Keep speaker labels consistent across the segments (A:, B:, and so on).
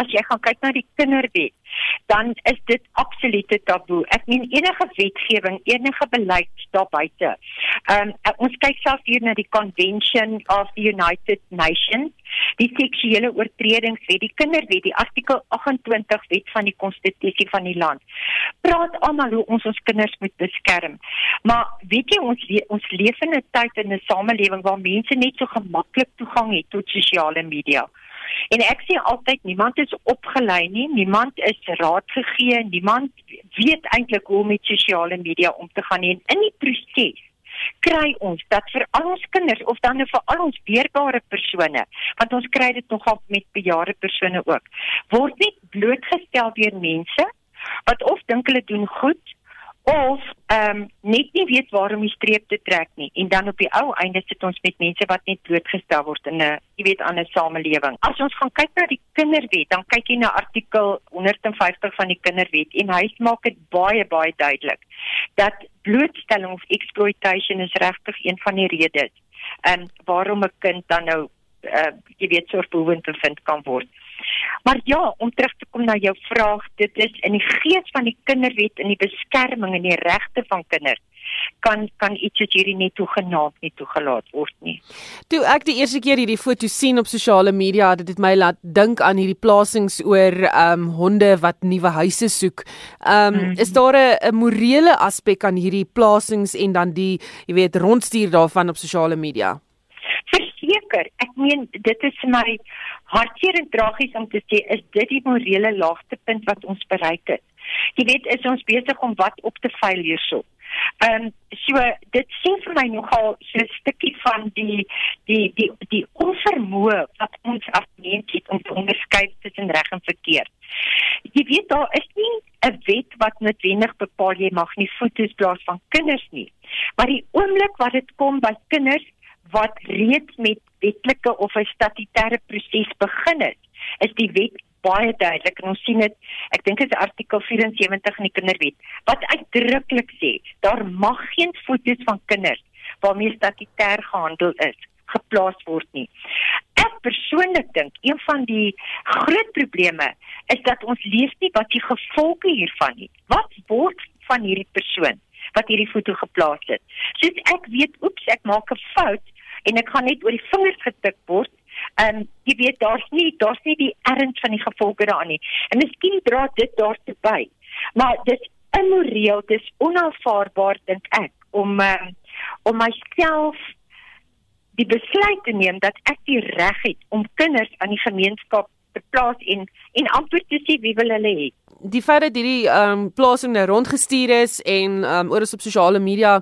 A: as jy gaan kyk na die kinderwet, dan is dit absolute taboe. Ek meen enige wetgewing, enige beleid daar buite. Ehm um, ons kyk selfs hier na die Convention of the United Nations, die seksuele oortredingswet, die kinderwet, die artikel 28 wet van die konstitusie van die land. Praat almal hoe ons ons kinders moet beskerm. Maar weet jy ons le ons leef in 'n tyd in 'n samelewing waar mense net so gemaklik toegang het tot sosiale media. En ek sê altyd niemand is opgelei nie, niemand is raad gegee, niemand weet eintlik hoe om met sosiale media om te gaan nie. En in die proses kry ons dat vir al ons kinders of dan nou vir al ons weerbare persone, want ons kry dit nogal met bejaarde persone ook, word net blootgestel deur mense wat of dink hulle doen goed of ehm um, net nie weet waar om die streep te trek nie en dan op die ou einde sit ons met mense wat net blootgestel word in 'n jy weet ander samelewing. As ons gaan kyk na die kinderwet, dan kyk jy na artikel 150 van die kinderwet en hy maak dit baie baie duidelik dat blootstelling of exploitation is regtig een van die redes en um, waarom 'n kind dan nou uh, jy weet so verwoond bevind kan word. Maar ja, om terug te kom na jou vraag, dit is in die gees van die kinderwet en die beskerming en die regte van kinders kan kan iets soos hierdie net toegenaamd nie toegelaat word nie.
B: Toe ek die eerste keer hierdie foto sien op sosiale media, het dit my laat dink aan hierdie plasings oor ehm um, honde wat nuwe huise soek. Ehm um, mm. is daar 'n morele aspek aan hierdie plasings en dan die jy weet rondstuur daarvan op sosiale media?
A: Verseker, ek meen dit is my hartseer en tragies om te sê is dit die morele laagtepunt wat ons bereik het. Jy weet, is ons besig om wat op te veil hierso. Ehm um, so dit sien vir my nogal so 'n stukkie van die die die die onvermoë wat ons as mens het om te onderskei tussen reg en verkeerd. Jy weet daar is nie 'n wet wat noodwendig bepaal jy mag nie foto's plaas van kinders nie. Maar die oomblik wat dit kom by kinders wat reeds met wetlike of 'n statutêre proses begin het, is die wet baie duidelik en ons sien dit ek dink dit is artikel 74 in die kinderwet wat uitdruklik sê daar mag geen foto's van kinders waarmee statutêr gehandel is geplaas word nie. Ek persoonlik dink een van die groot probleme is dat ons lees nie wat die gevolge hiervan is. Wat word van hierdie persoon wat hierdie foto geplaas het? Soos ek weet, oeps, ek maak 'n fout en ek gaan net oor die vingers getik word. En um, jy weet daar's nie daar's nie die erns van die gevolge daarin nie. En miskien dra dit daartoe by. Maar dit immoreel, dit is onaanvaarbaar dink ek om um, om myself die besluit te neem dat ek die reg het om kinders aan die gemeenskap te plaas en en amper te sê wie wil hulle hê.
B: Die feit dat hierdie ehm um, plasing nou rondgestuur is en ehm um, oor op sosiale media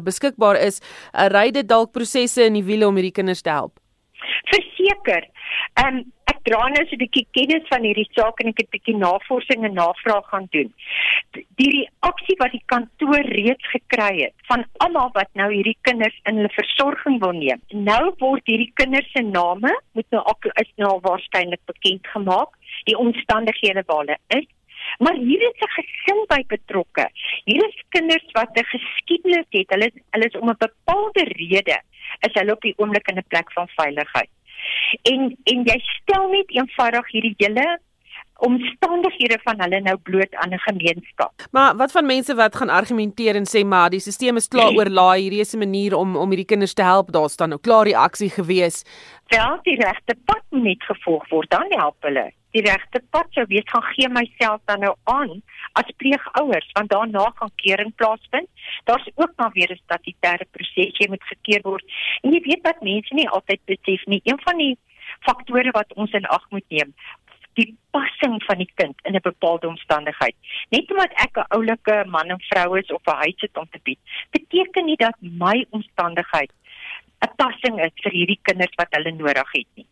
B: beskikbaar is, uh, ry dit dalk prosesse in die wiele om hierdie kinders te help.
A: Verseker. Ehm um, ek dra nou so 'n bietjie kennis van hierdie saak en ek het 'n bietjie navorsing en navraag gaan doen. Die reaksie wat die kantoor reeds gekry het van almal wat nou hierdie kinders in hulle versorging wil neem. Nou word hierdie kinders se name moet nou is nou waarskynlik bekend gemaak, die omstandighede waar hulle is Maar hier is 'n gesin by betrokke. Hier is kinders wat 'n geskiedenis het. Hulle is, hulle is om 'n bepaalde rede is hulle op die oomblik in 'n plek van veiligheid. En en jy stel net eenvoudig hierdie hele omstandighede van hulle nou bloot aan 'n gemeenskap.
B: Maar wat van mense wat gaan argumenteer en sê maar die stelsel is klaar oorlaai, hierdie is 'n manier om om hierdie kinders te help, daar staan nou klaar die aksie gewees.
A: Wel, die regte pad moet net gevolg word, dan help hulle die regte pad sou weet gaan gee myself dan nou aan as pleegouers want daarna gaan kering plaasvind. Daar's ook nog weer 'n statutêre proses jy moet gekeer word. En jy weet wat mense nie altyd besef nie. Een van die faktore wat ons in ag moet neem die passing van die kind in 'n bepaalde omstandigheid. Net omdat ek 'n oulike man en vrou is of 'n huis het om te bied, beteken nie dat my omstandigheid 'n passing is vir hierdie kinders wat hulle nodig het nie.